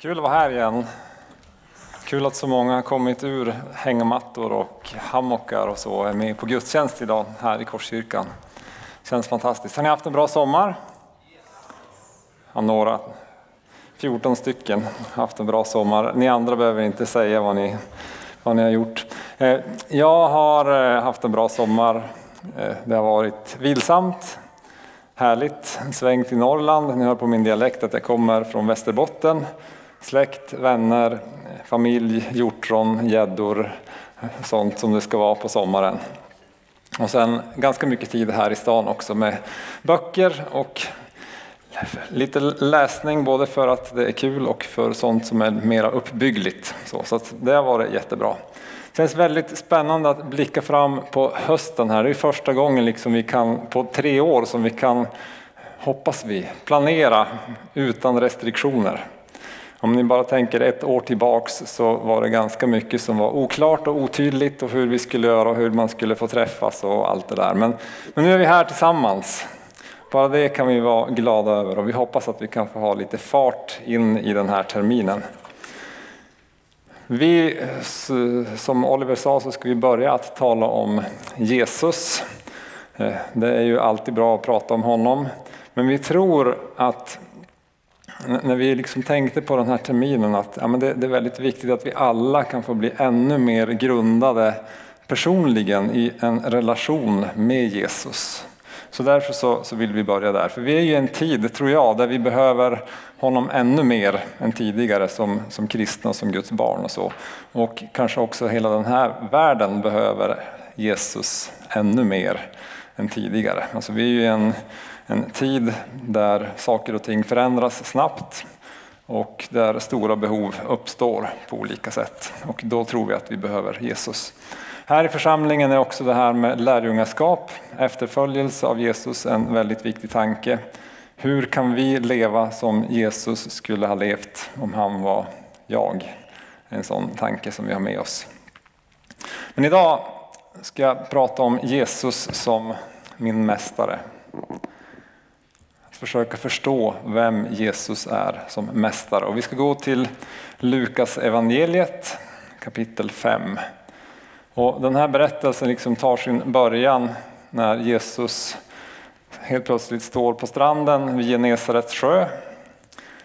Kul att vara här igen. Kul att så många har kommit ur hängmattor och hammockar och så och är med på gudstjänst idag här i Korskyrkan. Känns fantastiskt. Har ni haft en bra sommar? Ja, några. 14 stycken har haft en bra sommar. Ni andra behöver inte säga vad ni, vad ni har gjort. Eh, jag har eh, haft en bra sommar. Eh, det har varit vilsamt, härligt, En sväng till Norrland. Ni hör på min dialekt att jag kommer från Västerbotten. Släkt, vänner, familj, hjortron, gäddor, sånt som det ska vara på sommaren. Och sen ganska mycket tid här i stan också med böcker och lite läsning både för att det är kul och för sånt som är mera uppbyggligt. Så, så det har varit jättebra. Det känns väldigt spännande att blicka fram på hösten här. Det är första gången liksom vi kan, på tre år som vi kan, hoppas vi, planera utan restriktioner. Om ni bara tänker ett år tillbaks så var det ganska mycket som var oklart och otydligt och hur vi skulle göra och hur man skulle få träffas och allt det där. Men, men nu är vi här tillsammans. Bara det kan vi vara glada över och vi hoppas att vi kan få ha lite fart in i den här terminen. Vi, som Oliver sa, så ska vi börja att tala om Jesus. Eh, det är ju alltid bra att prata om honom. Men vi tror att när vi liksom tänkte på den här terminen att ja, men det, det, är väldigt viktigt att vi alla kan få bli ännu mer grundade personligen i en relation med Jesus. Så därför så, så vill vi börja där. För vi är ju i en tid, tror jag, där vi behöver honom ännu mer än tidigare som, som kristna och som Guds barn och så. Och kanske också hela den här världen behöver Jesus ännu mer än tidigare. Alltså vi är ju en en tid där saker och ting förändras snabbt och där stora behov uppstår på olika sätt. Och då tror vi att vi behöver Jesus. Här i församlingen är också det här med lärjungaskap, efterföljelse av Jesus en väldigt viktig tanke. Hur kan vi leva som Jesus skulle ha levt om han var jag? En sån tanke som vi har med oss. Men idag ska jag prata om Jesus som min mästare försöka förstå vem Jesus är som mästare. Och vi ska gå till Lukas evangeliet kapitel 5. Och den här berättelsen liksom tar sin början när Jesus helt plötsligt står på stranden vid Genesarets sjö.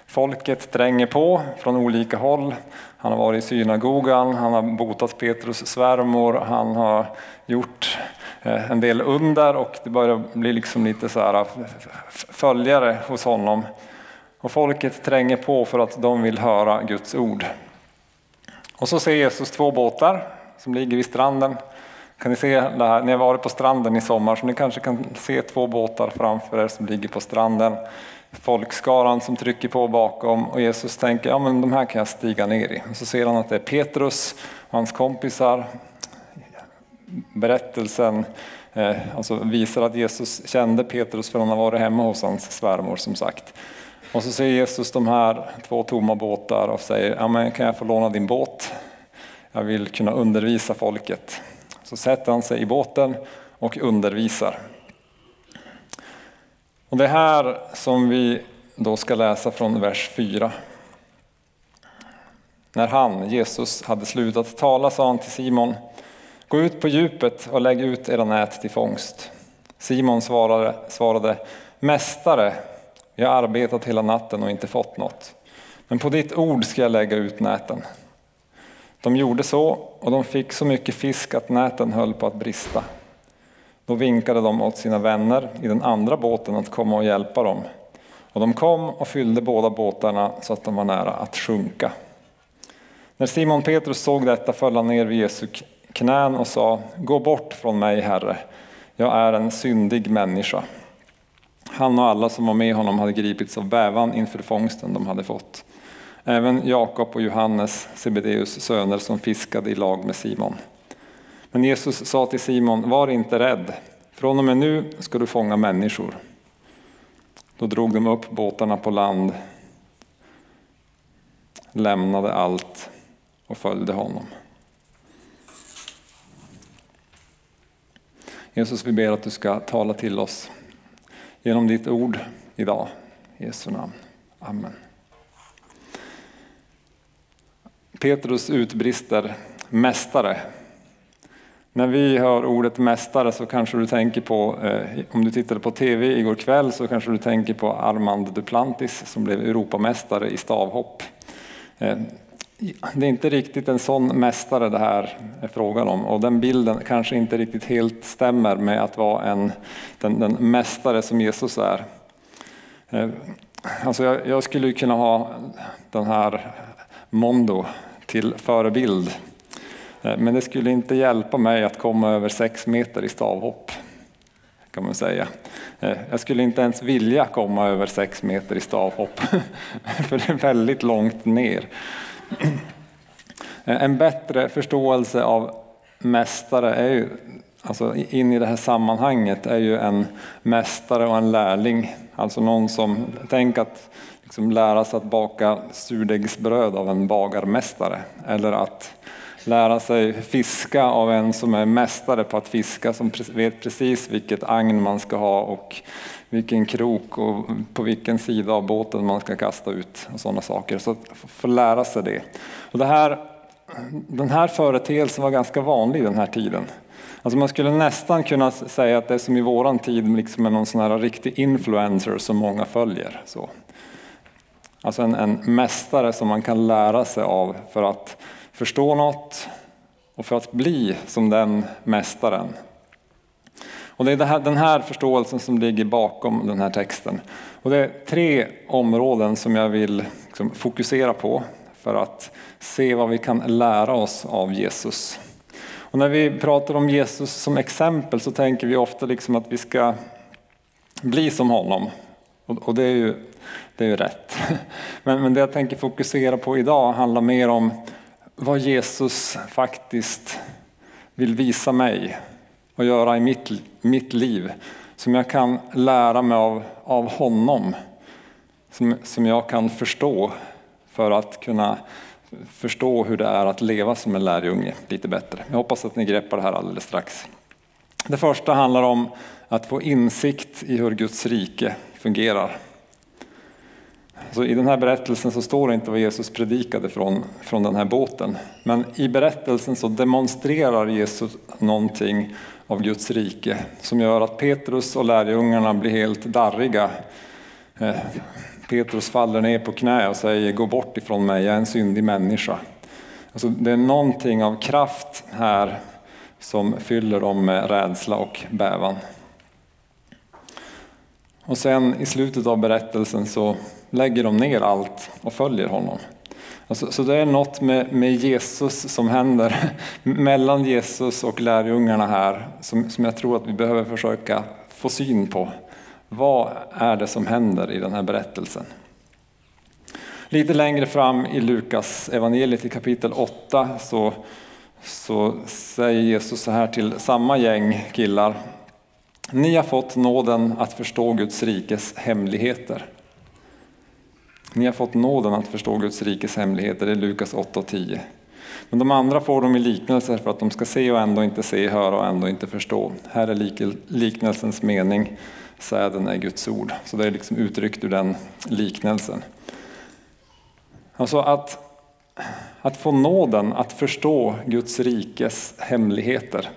Folket tränger på från olika håll. Han har varit i synagogan, han har botat Petrus svärmor, han har gjort Eh, en del under och det börjar bli liksom lite så här eh, följare hos honom. Och folket tränger på för att de vill höra Guds ord. Och så ser Jesus två båtar som ligger vid stranden. Kan ni se det här? Ni har varit på stranden i sommar så ni kanske kan se två båtar framför er som ligger på stranden. Folkskaran som trycker på bakom och Jesus tänker ja men de här kan jag stiga ner i. Och så ser han att det är Petrus och hans kompisar berättelsen eh, alltså visar att Jesus kände Petrus för han har varit hemma hos hans svärmor som sagt. Och så ser Jesus de här två tomma båtar och säger, ja, men kan jag få låna din båt? Jag vill kunna undervisa folket. Så sätter han sig i båten och undervisar. Och det här som vi då ska läsa från vers 4. När han, Jesus, hade slutat tala sa han till Simon Gå ut på djupet och lägg ut era nät till fångst. Simon svarade, svarade Mästare, jag har arbetat hela natten och inte fått något. Men på ditt ord ska jag lägga ut näten. De gjorde så och de fick så mycket fisk att näten höll på att brista. Då vinkade de åt sina vänner i den andra båten att komma och hjälpa dem. Och de kom och fyllde båda båtarna så att de var nära att sjunka. När Simon Petrus såg detta föll han ner vid Jesu knän och sa, gå bort från mig Herre, jag är en syndig människa. Han och alla som var med honom hade gripits av bävan inför fångsten de hade fått. Även Jakob och Johannes, Sebedeus söner, som fiskade i lag med Simon. Men Jesus sa till Simon, var inte rädd, från och med nu ska du fånga människor. Då drog de upp båtarna på land, lämnade allt och följde honom. Jesus, vi ber att du ska tala till oss genom ditt ord idag. I Jesu namn. Amen. Petrus utbrister Mästare. När vi hör ordet mästare så kanske du tänker på, eh, om du tittade på TV igår kväll så kanske du tänker på Armand Duplantis som blev Europamästare i stavhopp. Eh, det är inte riktigt en sån mästare det här är frågan om och den bilden kanske inte riktigt helt stämmer med att vara en, den, den mästare som Jesus är. Eh, alltså jag, jag skulle kunna ha den här Mondo till förebild. Eh, men det skulle inte hjälpa mig att komma över sex meter i stavhopp. kan man säga. Eh, jag skulle inte ens vilja komma över sex meter i stavhopp, för det är väldigt långt ner. Eh, en bättre förståelse av mästare är ju, alltså in i det här sammanhanget, är ju en mästare och en lärling. Alltså någon som, tänk att liksom lära sig att baka surdegsbröd av en bagarmästare. Eller att lära sig fiska av en som är mästare på att fiska, som vet precis vilket agn man ska ha och vilken krok och på vilken sida av båten man ska kasta ut och sådana saker. Så att få lära sig det. Och det här, den här företeelsen var ganska vanlig den här tiden. Alltså man skulle nästan kunna säga att det är som i våran tid liksom är någon sån här riktig influencer som många följer. Så. Alltså en, en mästare som man kan lära sig av för att förstå något och för att bli som den mästaren. Och det är det här, den här förståelsen som ligger bakom den här texten. Och det är tre områden som jag vill liksom fokusera på för att se vad vi kan lära oss av Jesus. Och när vi pratar om Jesus som exempel så tänker vi ofta liksom att vi ska bli som honom. Och det är ju, det är ju rätt. Men, men det jag tänker fokusera på idag handlar mer om vad Jesus faktiskt vill visa mig och göra i mitt, mitt liv. Som jag kan lära mig av, av honom. Som, som jag kan förstå för att kunna förstå hur det är att leva som en lärjunge lite bättre. Jag hoppas att ni greppar det här alldeles strax. Det första handlar om att få insikt i hur Guds rike fungerar. Så I den här berättelsen så står det inte vad Jesus predikade från, från den här båten. Men i berättelsen så demonstrerar Jesus någonting av Guds rike som gör att Petrus och lärjungarna blir helt darriga. Eh, Petrus faller ner på knä och säger gå bort ifrån mig, jag är en syndig människa. Alltså, det är någonting av kraft här som fyller dem med rädsla och bävan. Och sen i slutet av berättelsen så lägger de ner allt och följer honom. Alltså, så det är något med, med, Jesus som händer mellan Jesus och lärjungarna här som, som jag tror att vi behöver försöka få syn på. Vad är det som händer i den här berättelsen? Lite längre fram i Lukas evangeliet i kapitel 8 så, så säger Jesus så här till samma gäng killar. Ni har fått nåden att förstå Guds rikes hemligheter. Ni har fått nåden att förstå Guds rikes hemligheter, det är Lukas 8 och 10. Men de andra får de i liknelser för att de ska se och ändå inte se, höra och ändå inte förstå. Här är liknelsens mening, säden är Guds ord. Så det är liksom uttryckt ur den liknelsen. Alltså att, att få nåden att förstå Guds rikes hemligheter.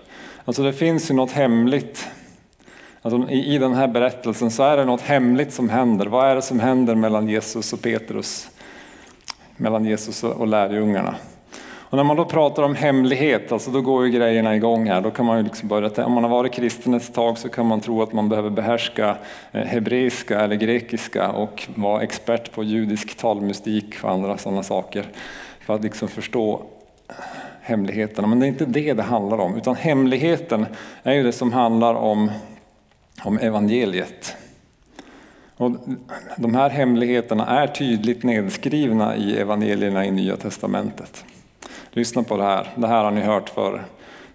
Alltså det finns ju något hemligt Alltså, i, I den här berättelsen så är det något hemligt som händer. Vad är det som händer mellan Jesus och Petrus? Mellan Jesus och lärjungarna. Och när man då pratar om hemlighet, alltså då går ju grejerna igång här. Då kan man ju liksom börja, om man har varit kristen ett tag så kan man tro att man behöver behärska eh, hebreiska eller grekiska och vara expert på judisk talmystik och andra sådana saker för att liksom förstå hemligheterna. Men det är inte det det handlar om, utan hemligheten är ju det som handlar om om evangeliet. Och de här hemligheterna är tydligt nedskrivna i evangelierna i Nya Testamentet. Lyssna på det här, det här har ni hört förr.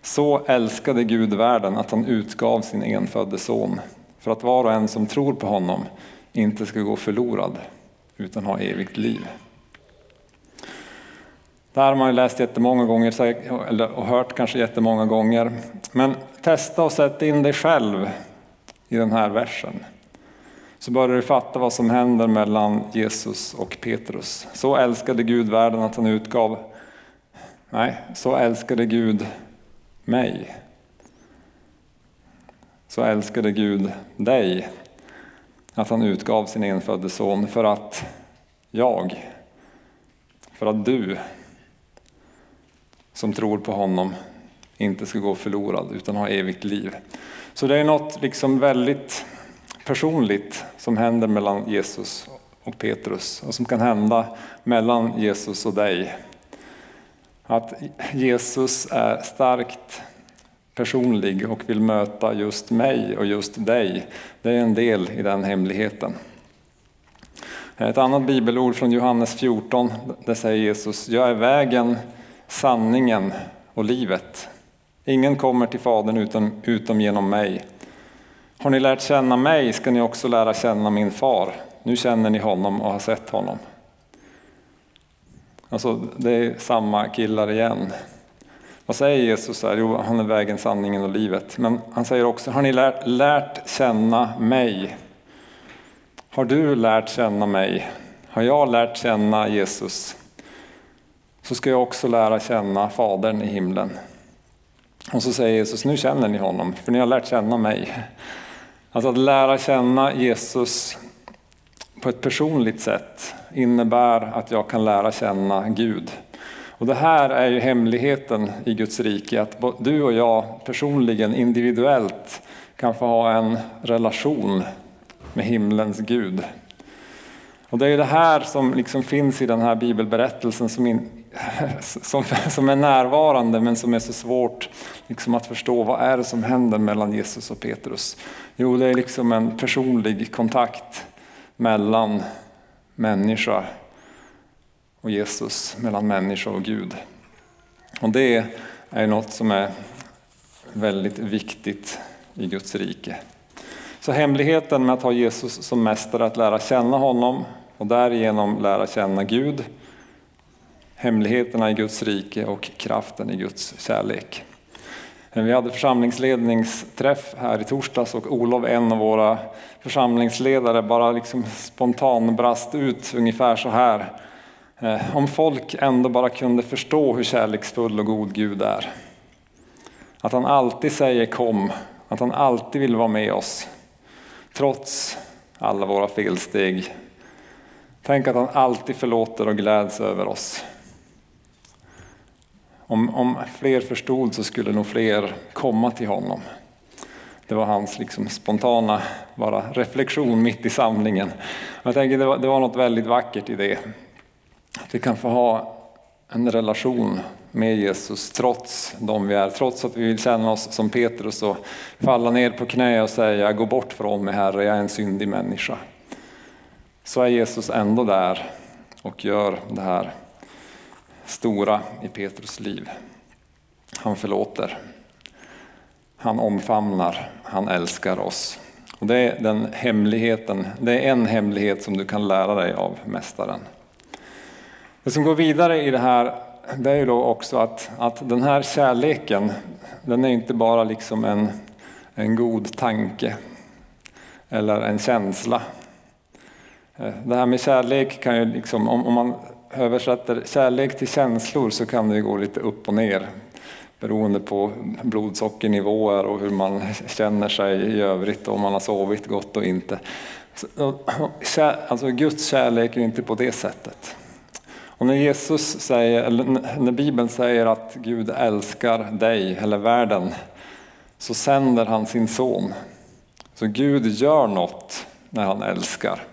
Så älskade Gud världen att han utgav sin enfödde son för att var och en som tror på honom inte ska gå förlorad utan ha evigt liv. Det här har man ju läst jättemånga gånger och hört kanske jättemånga gånger. Men testa och sätt in dig själv i den här versen så börjar du fatta vad som händer mellan Jesus och Petrus. Så älskade Gud världen att han utgav Nej, så älskade Gud mig. Så älskade Gud dig att han utgav sin enfödde son för att jag, för att du som tror på honom inte ska gå förlorad utan ha evigt liv. Så det är något liksom väldigt personligt som händer mellan Jesus och Petrus och som kan hända mellan Jesus och dig. Att Jesus är starkt personlig och vill möta just mig och just dig. Det är en del i den hemligheten. Ett annat bibelord från Johannes 14, där säger Jesus, jag är vägen, sanningen och livet. Ingen kommer till Fadern utom, utom genom mig. Har ni lärt känna mig ska ni också lära känna min far. Nu känner ni honom och har sett honom. Alltså, det är samma killar igen. Vad säger Jesus här? Jo, han är vägen, sanningen och livet. Men han säger också, har ni lärt, lärt känna mig? Har du lärt känna mig? Har jag lärt känna Jesus? Så ska jag också lära känna Fadern i himlen. Och så säger Jesus, nu känner ni honom, för ni har lärt känna mig. Alltså att lära känna Jesus på ett personligt sätt innebär att jag kan lära känna Gud. Och det här är ju hemligheten i Guds rike, att du och jag personligen, individuellt kan få ha en relation med himlens Gud. Och det är det här som liksom finns i den här bibelberättelsen som, in, som, som är närvarande men som är så svårt liksom att förstå. Vad är det som händer mellan Jesus och Petrus? Jo, det är liksom en personlig kontakt mellan människa och Jesus, mellan människa och Gud. Och det är något som är väldigt viktigt i Guds rike. Så hemligheten med att ha Jesus som mästare, att lära känna honom och därigenom lära känna Gud, hemligheterna i Guds rike och kraften i Guds kärlek. Vi hade församlingsledningsträff här i torsdags och Olof, en av våra församlingsledare, bara liksom spontan brast ut ungefär så här. Eh, om folk ändå bara kunde förstå hur kärleksfull och god Gud är. Att han alltid säger kom, att han alltid vill vara med oss. Trots alla våra felsteg. Tänk att han alltid förlåter och gläds över oss. Om, om fler förstod så skulle nog fler komma till honom. Det var hans liksom spontana bara reflektion mitt i samlingen. Jag tänker det var, det var något väldigt vackert i det. Att vi kan få ha en relation med Jesus trots de vi är, trots att vi vill känna oss som Petrus och falla ner på knä och säga gå bort från mig Herre, jag är en syndig människa. Så är Jesus ändå där och gör det här stora i Petrus liv. Han förlåter. Han omfamnar, han älskar oss. Och det är den hemligheten, det är en hemlighet som du kan lära dig av Mästaren. Det som går vidare i det här, det är ju då också att, att den här kärleken, den är inte bara liksom en, en god tanke eller en känsla. Eh, det här med kärlek kan ju liksom, om, om man översätter kärlek till känslor så kan det gå lite upp och ner beroende på blodsockernivåer och hur man känner sig i övrigt, om man har sovit gott och inte. Alltså Guds kärlek är inte på det sättet. Och när Jesus säger, eller när Bibeln säger att Gud älskar dig eller världen så sänder han sin son. Så Gud gör något när han älskar.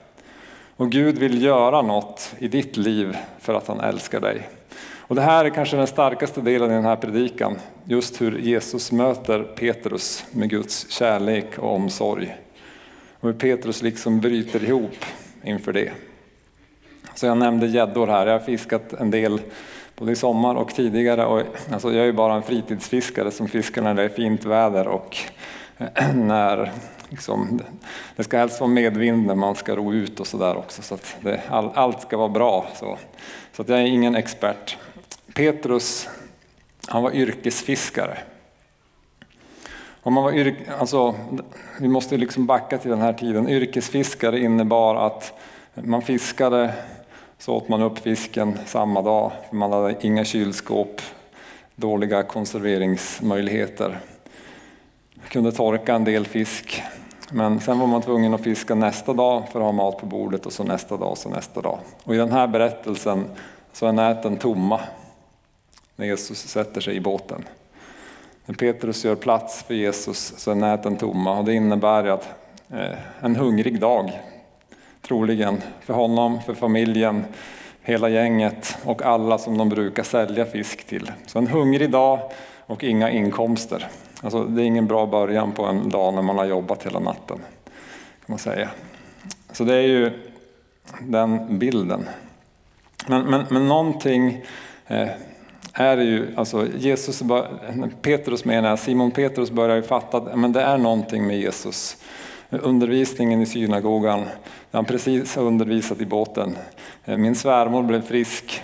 Och Gud vill göra något i ditt liv för att han älskar dig. Och det här är kanske den starkaste delen i den här predikan. Just hur Jesus möter Petrus med Guds kärlek och omsorg. Och hur Petrus liksom bryter ihop inför det. Så jag nämnde gäddor här. Jag har fiskat en del både i sommar och tidigare. Och, alltså jag är ju bara en fritidsfiskare som fiskar när det är fint väder och när liksom, det ska helst vara medvind när man ska ro ut och sådär också. Så att det, all, allt ska vara bra. Så, så att jag är ingen expert. Petrus, han var yrkesfiskare. Om man var yrk, alltså, vi måste liksom backa till den här tiden. Yrkesfiskare innebar att man fiskade, så åt man upp fisken samma dag. Man hade inga kylskåp, dåliga konserveringsmöjligheter. Kunde torka en del fisk, men sen var man tvungen att fiska nästa dag för att ha mat på bordet och så nästa dag och så nästa dag. Och i den här berättelsen så är näten tomma när Jesus sätter sig i båten. När Petrus gör plats för Jesus så är näten tomma och det innebär att eh, en hungrig dag, troligen för honom, för familjen, hela gänget och alla som de brukar sälja fisk till. Så en hungrig dag och inga inkomster. Alltså, det är ingen bra början på en dag när man har jobbat hela natten. kan man säga. Så det är ju den bilden. Men, men, men någonting eh, är ju, alltså Jesus, Petrus menar, Simon Petrus börjar ju fatta att men det är någonting med Jesus. Undervisningen i synagogan, där han precis har undervisat i båten. Eh, min svärmor blev frisk.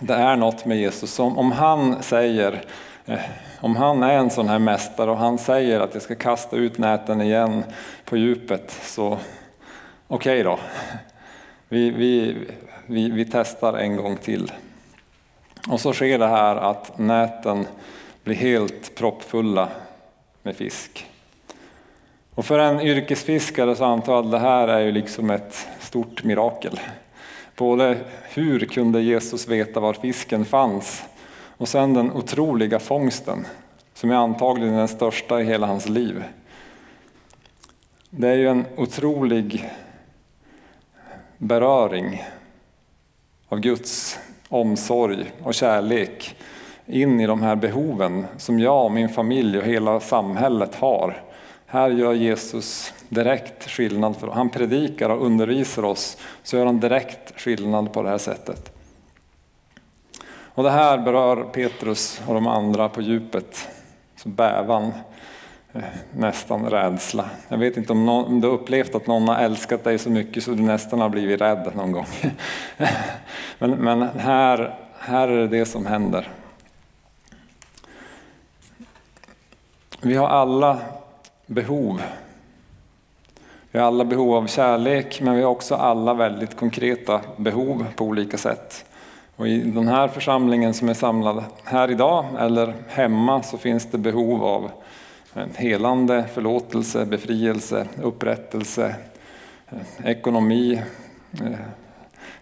Det är något med Jesus. Om, om han säger, eh, om han är en sån här mästare och han säger att jag ska kasta ut näten igen på djupet, så okej okay då. Vi, vi, vi, vi testar en gång till. Och så sker det här att näten blir helt proppfulla med fisk. Och för en yrkesfiskare så antar jag att det här är ju liksom ett stort mirakel. Både hur kunde Jesus veta var fisken fanns och sen den otroliga fångsten som är antagligen den största i hela hans liv. Det är ju en otrolig beröring av Guds omsorg och kärlek in i de här behoven som jag och min familj och hela samhället har. Här gör Jesus direkt skillnad. För han predikar och undervisar oss, så gör han direkt skillnad på det här sättet. Och det här berör Petrus och de andra på djupet. Så bävan, eh, nästan rädsla. Jag vet inte om, någon, om du upplevt att någon har älskat dig så mycket så du nästan har blivit rädd någon gång. men, men här, här är det det som händer. Vi har alla behov. Vi har alla behov av kärlek, men vi har också alla väldigt konkreta behov på olika sätt. Och I den här församlingen som är samlad här idag, eller hemma, så finns det behov av helande, förlåtelse, befrielse, upprättelse, eh, ekonomi, eh,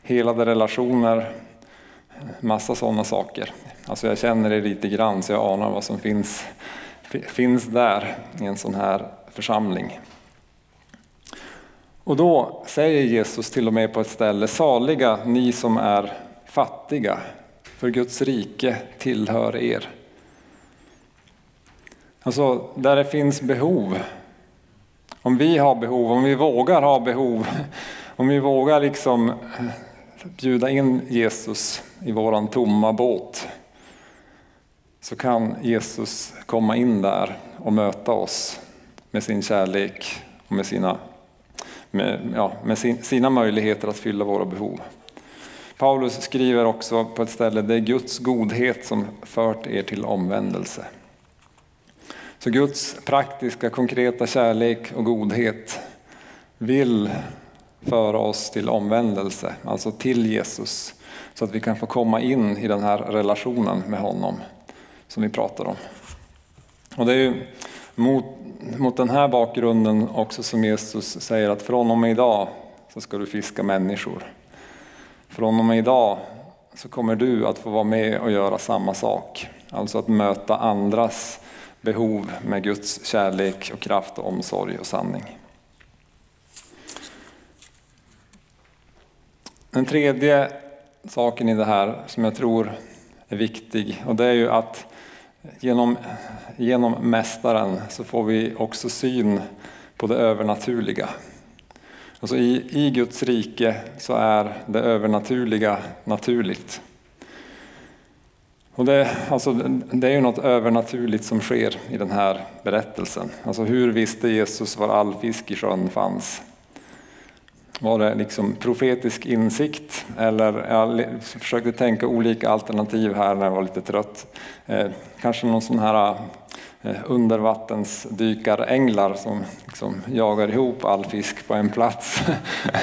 helade relationer, eh, massa sådana saker. Alltså jag känner det lite grann så jag anar vad som finns finns där i en sån här församling. Och då säger Jesus till och med på ett ställe, saliga ni som är fattiga, för Guds rike tillhör er. Alltså där det finns behov, om vi har behov, om vi vågar ha behov, om vi vågar liksom eh, bjuda in Jesus i våran tomma båt, så kan Jesus komma in där och möta oss med sin kärlek och med sina, med, ja, med sin, sina möjligheter att fylla våra behov. Paulus skriver också på ett ställe, det är Guds godhet som fört er till omvändelse. Så Guds praktiska, konkreta kärlek och godhet vill föra oss till omvändelse, alltså till Jesus, så att vi kan få komma in i den här relationen med honom som vi pratar om. Och det är ju mot, mot den här bakgrunden också som Jesus säger att från och med idag så ska du fiska människor. Från och med idag så kommer du att få vara med och göra samma sak. Alltså att möta andras behov med Guds kärlek och kraft och omsorg och sanning. Den tredje saken i det här som jag tror är viktig och det är ju att Genom, genom Mästaren så får vi också syn på det övernaturliga. Alltså i, I Guds rike så är det övernaturliga naturligt. Och det, alltså, det är ju något övernaturligt som sker i den här berättelsen. Alltså hur visste Jesus var all fisk i sjön fanns? Var det liksom profetisk insikt eller jag försökte tänka olika alternativ här när jag var lite trött. Eh, kanske någon sån här eh, undervattensdykaränglar som liksom jagar ihop all fisk på en plats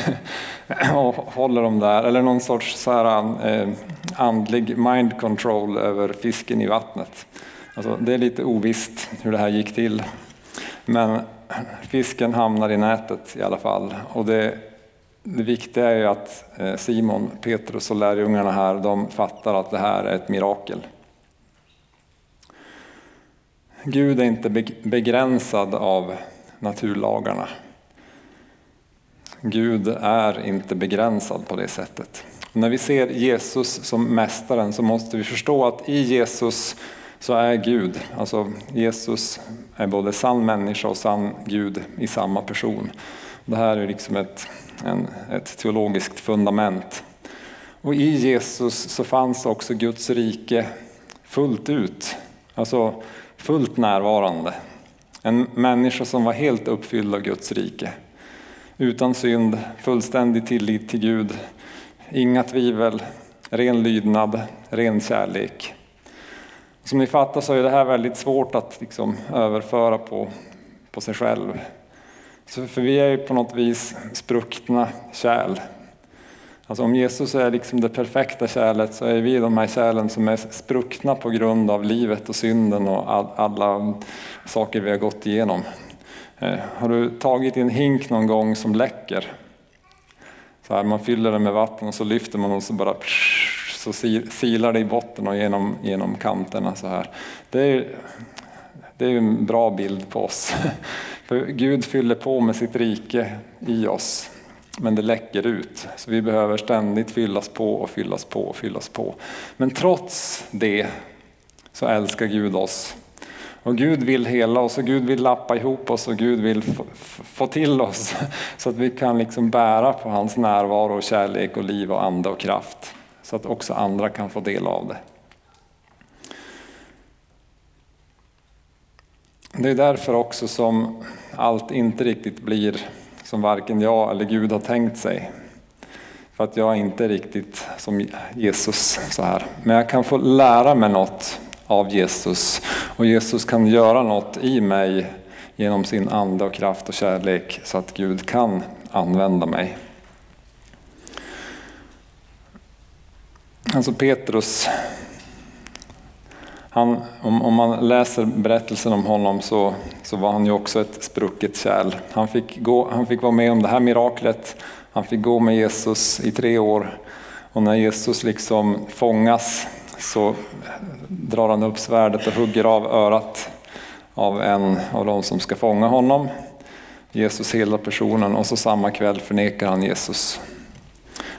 och håller dem där. Eller någon sorts så här, eh, andlig mind control över fisken i vattnet. Alltså, det är lite ovisst hur det här gick till. Men fisken hamnar i nätet i alla fall. Och det, det viktiga är ju att eh, Simon, Petrus och lärjungarna här, de fattar att det här är ett mirakel. Gud är inte begränsad av naturlagarna. Gud är inte begränsad på det sättet. när vi ser Jesus som mästaren så måste vi förstå att i Jesus så är Gud, alltså Jesus är både sann människa och sann Gud i samma person. Det här är liksom ett, en, ett teologiskt fundament. Och i Jesus så fanns också Guds rike fullt ut, alltså fullt närvarande. En människa som var helt uppfylld av Guds rike. Utan synd, fullständig tillit till Gud, inga tvivel, ren lydnad, ren kärlek. Som ni fattar så är det här väldigt svårt att liksom överföra på, på sig själv. Så för vi är ju på något vis spruckna kärl. Alltså om Jesus är liksom det perfekta kärlet så är vi de här kärlen som är spruckna på grund av livet och synden och all, alla saker vi har gått igenom. Eh, har du tagit i en hink någon gång som läcker? Så här, man fyller den med vatten och så lyfter man och så bara så silar det i botten och genom, genom kanterna så här. Det är, det är en bra bild på oss. För Gud fyller på med sitt rike i oss, men det läcker ut. Så vi behöver ständigt fyllas på och fyllas på och fyllas på. Men trots det så älskar Gud oss. Och Gud vill hela oss och Gud vill lappa ihop oss och Gud vill få till oss så att vi kan liksom bära på hans närvaro och kärlek och liv och ande och kraft. Så att också andra kan få del av det. Det är därför också som allt inte riktigt blir som varken jag eller Gud har tänkt sig. För att jag är inte riktigt som Jesus så här. Men jag kan få lära mig något av Jesus och Jesus kan göra något i mig genom sin ande och kraft och kärlek så att Gud kan använda mig. Alltså Petrus han, om, om, man läser berättelsen om honom så, så var han ju också ett sprucket kärl. Han fick, gå, han fick vara med om det här miraklet, han fick gå med Jesus i tre år och när Jesus liksom fångas så drar han upp svärdet och hugger av örat av en av de som ska fånga honom. Jesus hela personen och så samma kväll förnekar han Jesus.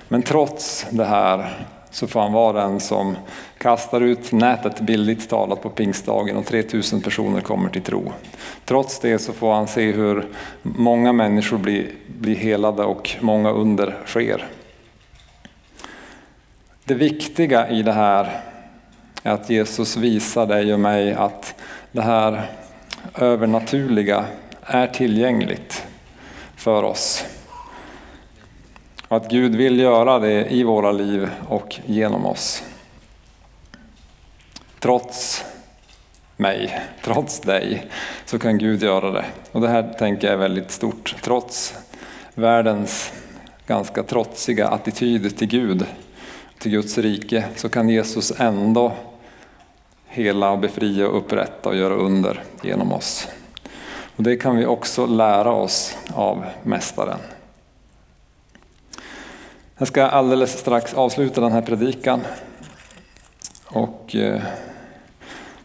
Men trots det här så får han vara den som kastar ut nätet billigt talat på pingstdagen och 3000 personer kommer till tro. Trots det så får han se hur många människor blir, blir helade och många under sker. Det viktiga i det här är att Jesus visar dig och mig att det här övernaturliga är tillgängligt för oss. Och att Gud vill göra det i våra liv och genom oss. Trots mig, trots dig, så kan Gud göra det. Och det här tänker jag är väldigt stort. Trots världens ganska trotsiga attityd till Gud, till Guds rike, så kan Jesus ändå hela, befria, upprätta och göra under genom oss. Och det kan vi också lära oss av Mästaren. Jag ska alldeles strax avsluta den här predikan. Och eh,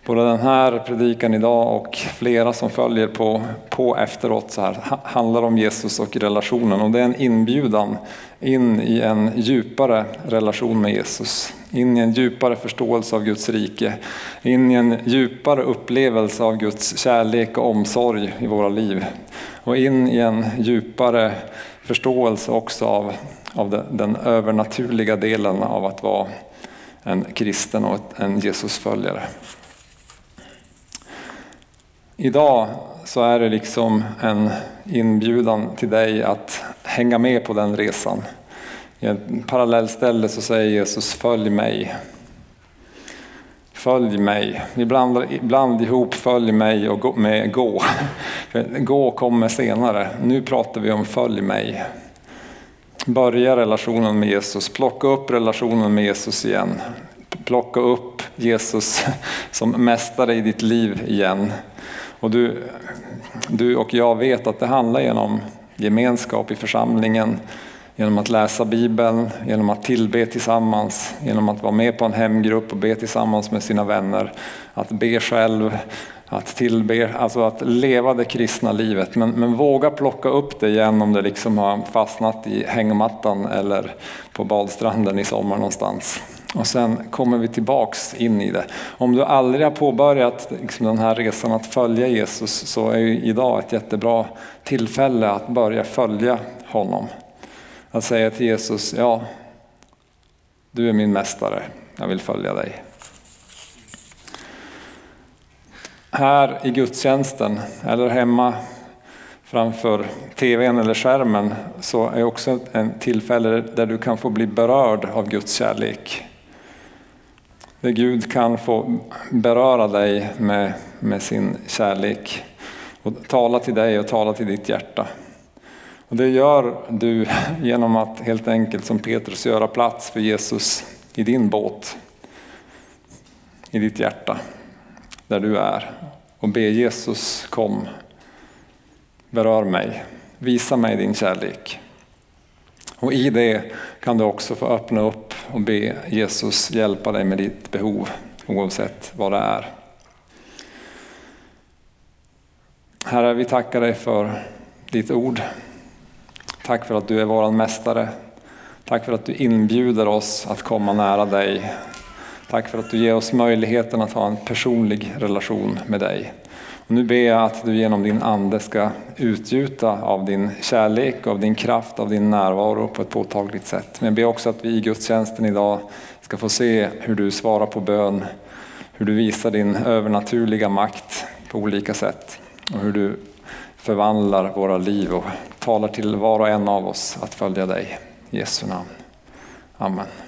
både den här predikan idag och flera som följer på, på efteråt så här, handlar om Jesus och relationen. Och det är en inbjudan in i en djupare relation med Jesus. In i en djupare förståelse av Guds rike. In i en djupare upplevelse av Guds kärlek och omsorg i våra liv. Och in i en djupare förståelse också av av den övernaturliga delen av att vara en kristen och en Jesusföljare. Idag så är det liksom en inbjudan till dig att hänga med på den resan. I ett parallellställe så säger Jesus följ mig. Följ mig. Vi blandar ibland ihop följ mig och gå, med gå. Gå kommer senare. Nu pratar vi om följ mig. Börja relationen med Jesus, plocka upp relationen med Jesus igen. Plocka upp Jesus som mästare i ditt liv igen. Och du, du och jag vet att det handlar genom gemenskap i församlingen, genom att läsa Bibeln, genom att tillbe tillsammans, genom att vara med på en hemgrupp och be tillsammans med sina vänner, att be själv, att tillbe, alltså att leva det kristna livet. Men, men våga plocka upp det igen om det liksom har fastnat i hängmattan eller på badstranden i sommar någonstans. Och sen kommer vi tillbaks in i det. Om du aldrig har påbörjat liksom den här resan att följa Jesus så är ju idag ett jättebra tillfälle att börja följa honom. Att säga till Jesus, ja, du är min mästare, jag vill följa dig. Här i gudstjänsten eller hemma framför tvn eller skärmen så är också en tillfälle där du kan få bli berörd av Guds kärlek. Där Gud kan få beröra dig med, med sin kärlek och tala till dig och tala till ditt hjärta. Och det gör du genom att helt enkelt som Petrus göra plats för Jesus i din båt, i ditt hjärta, där du är. Och be Jesus kom, berör mig, visa mig din kärlek. Och i det kan du också få öppna upp och be Jesus hjälpa dig med ditt behov oavsett vad det är. Herre, vi tackar dig för ditt ord. Tack för att du är våran mästare. Tack för att du inbjuder oss att komma nära dig. Tack för att du ger oss möjligheten att ha en personlig relation med dig. Och nu ber jag att du genom din ande ska utgjuta av din kärlek, av din kraft, av din närvaro på ett påtagligt sätt. Men jag ber också att vi i gudstjänsten idag ska få se hur du svarar på bön, hur du visar din övernaturliga makt på olika sätt och hur du förvandlar våra liv och talar till var och en av oss att följa dig. I Jesu namn. Amen.